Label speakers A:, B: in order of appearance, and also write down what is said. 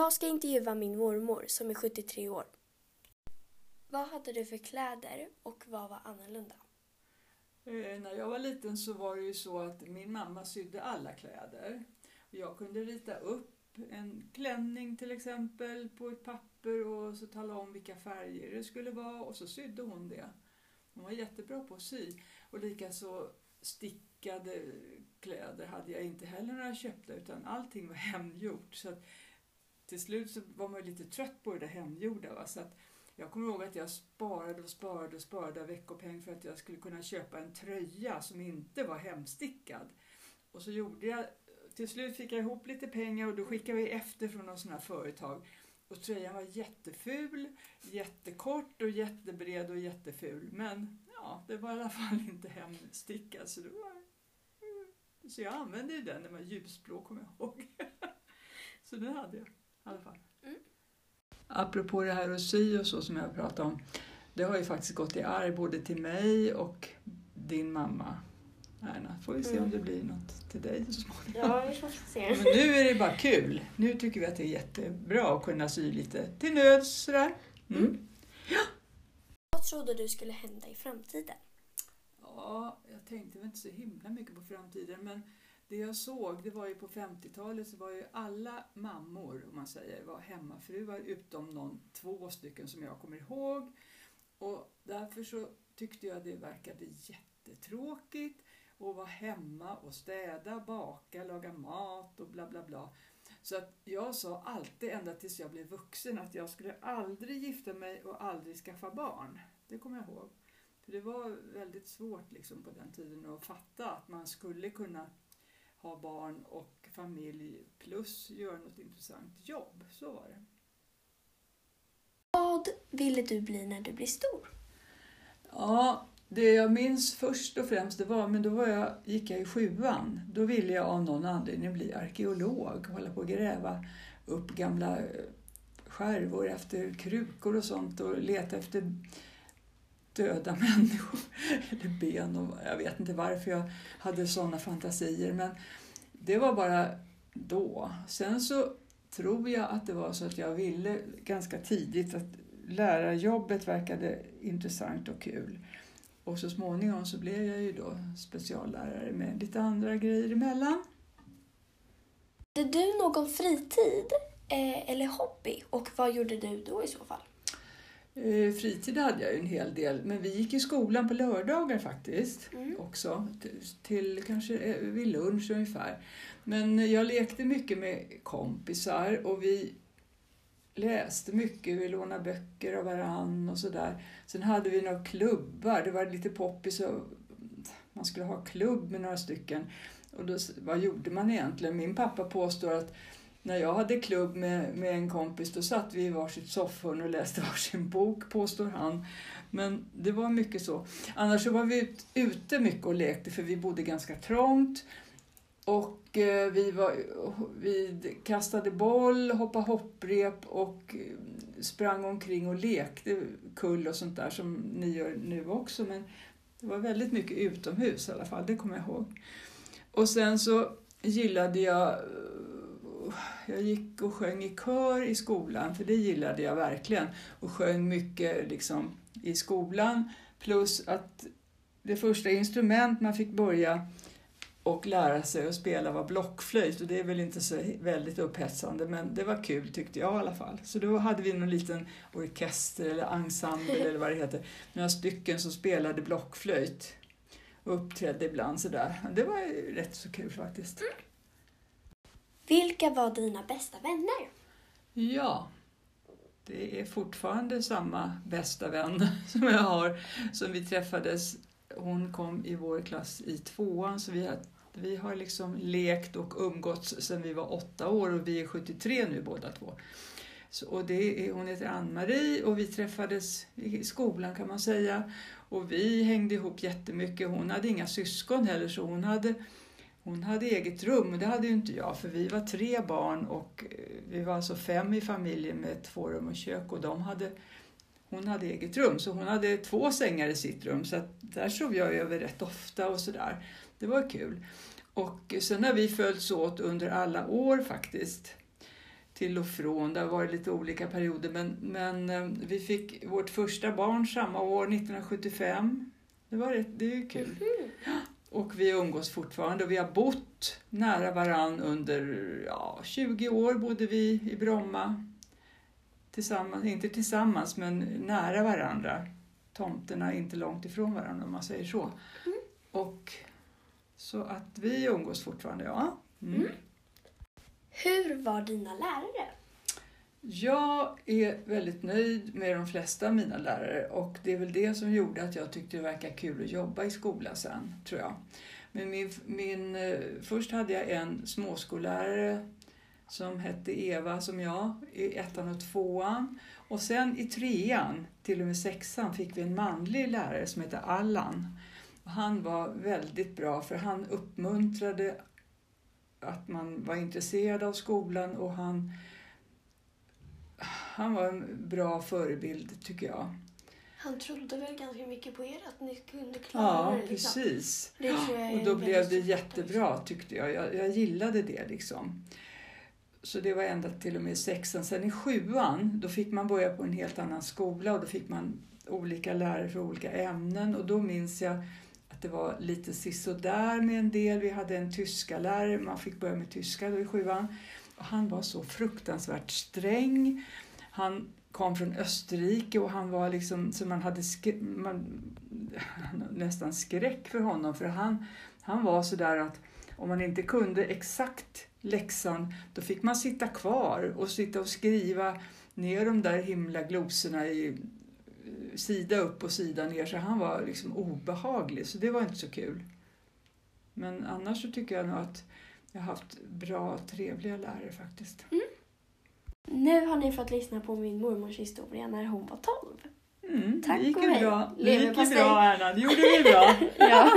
A: Jag ska intervjua min mormor som är 73 år. Vad hade du för kläder och vad var annorlunda?
B: Eh, när jag var liten så var det ju så att min mamma sydde alla kläder. Jag kunde rita upp en klänning till exempel på ett papper och så tala om vilka färger det skulle vara och så sydde hon det. Hon var jättebra på att sy. Och likaså stickade kläder hade jag inte heller några köpta utan allting var hemgjort. Så att till slut så var man ju lite trött på det där hemgjorda. Va? Så att jag kommer ihåg att jag sparade och sparade och sparade veckopeng för att jag skulle kunna köpa en tröja som inte var hemstickad. Och så gjorde jag, till slut fick jag ihop lite pengar och då skickade vi efter från något sånt här företag. Och tröjan var jätteful, jättekort och jättebred och jätteful. Men ja, det var i alla fall inte hemstickad. Så, det var, så jag använde ju den, den var ljusblå kommer jag ihåg. så den hade jag alla fall. Mm. Apropå det här att sy och så som jag pratade om. Det har ju faktiskt gått i arv både till mig och din mamma. Erna, får vi se mm. om det blir något till dig så
A: småningom. Ja, vi får se.
B: Men nu är det bara kul. Nu tycker vi att det är jättebra att kunna sy lite till nöds sådär. Mm. Mm.
A: Ja. Vad trodde du skulle hända i framtiden?
B: Ja, jag tänkte väl inte så himla mycket på framtiden men det jag såg, det var ju på 50-talet så var ju alla mammor, om man säger, var hemmafruar utom någon, två stycken som jag kommer ihåg. Och därför så tyckte jag det verkade jättetråkigt att vara hemma och städa, baka, laga mat och bla bla bla. Så att jag sa alltid, ända tills jag blev vuxen, att jag skulle aldrig gifta mig och aldrig skaffa barn. Det kommer jag ihåg. För det var väldigt svårt liksom på den tiden att fatta att man skulle kunna ha barn och familj plus göra något intressant jobb. Så var det.
A: Vad ville du bli när du blev stor?
B: Ja, det jag minns först och främst det var, men då var jag, gick jag i sjuan. Då ville jag av någon anledning bli arkeolog och hålla på att gräva upp gamla skärvor efter krukor och sånt och leta efter döda människor eller ben. Och jag vet inte varför jag hade sådana fantasier men det var bara då. Sen så tror jag att det var så att jag ville ganska tidigt att lärarjobbet verkade intressant och kul. Och så småningom så blev jag ju då speciallärare med lite andra grejer emellan.
A: Hade du någon fritid eh, eller hobby och vad gjorde du då i så fall?
B: Eh, fritid hade jag ju en hel del, men vi gick i skolan på lördagar faktiskt mm. också. Till, till kanske eh, vid lunch ungefär. Men jag lekte mycket med kompisar och vi läste mycket, vi lånade böcker av varann och sådär. Sen hade vi några klubbar, det var lite poppis och man skulle ha klubb med några stycken. Och då, vad gjorde man egentligen? Min pappa påstår att när jag hade klubb med, med en kompis då satt vi i varsitt soffhörn och läste varsin bok, påstår han. Men det var mycket så. Annars så var vi ut, ute mycket och lekte för vi bodde ganska trångt. Och eh, vi, var, vi kastade boll, hoppade hopprep och eh, sprang omkring och lekte kull och sånt där som ni gör nu också. Men det var väldigt mycket utomhus i alla fall, det kommer jag ihåg. Och sen så gillade jag eh, jag gick och sjöng i kör i skolan, för det gillade jag verkligen. Och sjöng mycket liksom, i skolan. Plus att det första instrument man fick börja och lära sig att spela var blockflöjt och det är väl inte så väldigt upphetsande men det var kul tyckte jag i alla fall. Så då hade vi någon liten orkester eller ensemble eller vad det heter, några stycken som spelade blockflöjt och uppträdde ibland sådär. Det var rätt så kul faktiskt.
A: Vilka var dina bästa vänner?
B: Ja, det är fortfarande samma bästa vän som jag har, som vi träffades. Hon kom i vår klass i tvåan, så vi har, vi har liksom lekt och umgåtts sedan vi var åtta år och vi är 73 nu båda två. Så, och det är, hon heter Ann-Marie och vi träffades i skolan kan man säga. Och vi hängde ihop jättemycket. Hon hade inga syskon heller så hon hade hon hade eget rum, det hade ju inte jag för vi var tre barn och eh, vi var alltså fem i familjen med två rum och kök och de hade, hon hade eget rum så hon hade två sängar i sitt rum så där sov jag över rätt ofta och sådär. Det var kul. Och sen har vi följts åt under alla år faktiskt till och från. Det har varit lite olika perioder men, men eh, vi fick vårt första barn samma år, 1975. Det, var rätt, det är ju kul.
A: Mhm.
B: Och vi umgås fortfarande och vi har bott nära varann under ja, 20 år bodde vi i Bromma. Tillsammans, inte tillsammans men nära varandra. Tomterna är inte långt ifrån varandra om man säger så. Och så att vi umgås fortfarande, ja. Mm.
A: Mm. Hur var dina lärare?
B: Jag är väldigt nöjd med de flesta av mina lärare och det är väl det som gjorde att jag tyckte det verkade kul att jobba i skola sen, tror jag. Men min, min, eh, först hade jag en småskollärare som hette Eva som jag i ettan och tvåan. Och sen i trean, till och med sexan, fick vi en manlig lärare som hette Allan. Och han var väldigt bra för han uppmuntrade att man var intresserad av skolan och han, han var en bra förebild tycker jag.
A: Han trodde väl ganska mycket på er, att ni kunde klara
B: Ja,
A: det. Liksom.
B: precis.
A: Det
B: Och då blev det jättebra tyckte jag. jag. Jag gillade det liksom. Så det var ända till och med sexan. Sen i sjuan, då fick man börja på en helt annan skola och då fick man olika lärare för olika ämnen och då minns jag att det var lite sisådär med en del. Vi hade en tyska lärare, man fick börja med tyska då i sjuan. Och han var så fruktansvärt sträng. Han kom från Österrike och han var liksom så man hade sk- man, nästan skräck för honom för han, han var så där att om man inte kunde exakt läxan då fick man sitta kvar och sitta och skriva ner de där himla glosorna i sida upp och sida ner så han var liksom obehaglig så det var inte så kul. Men annars så tycker jag nog att jag har haft bra, trevliga lärare faktiskt. Mm.
A: Nu har ni fått lyssna på min mormors historia när hon var 12.
B: Mm,
A: Tack
B: det gick
A: och hej.
B: bra. Det gick ju bra Erna, det gjorde vi bra.
A: Ja.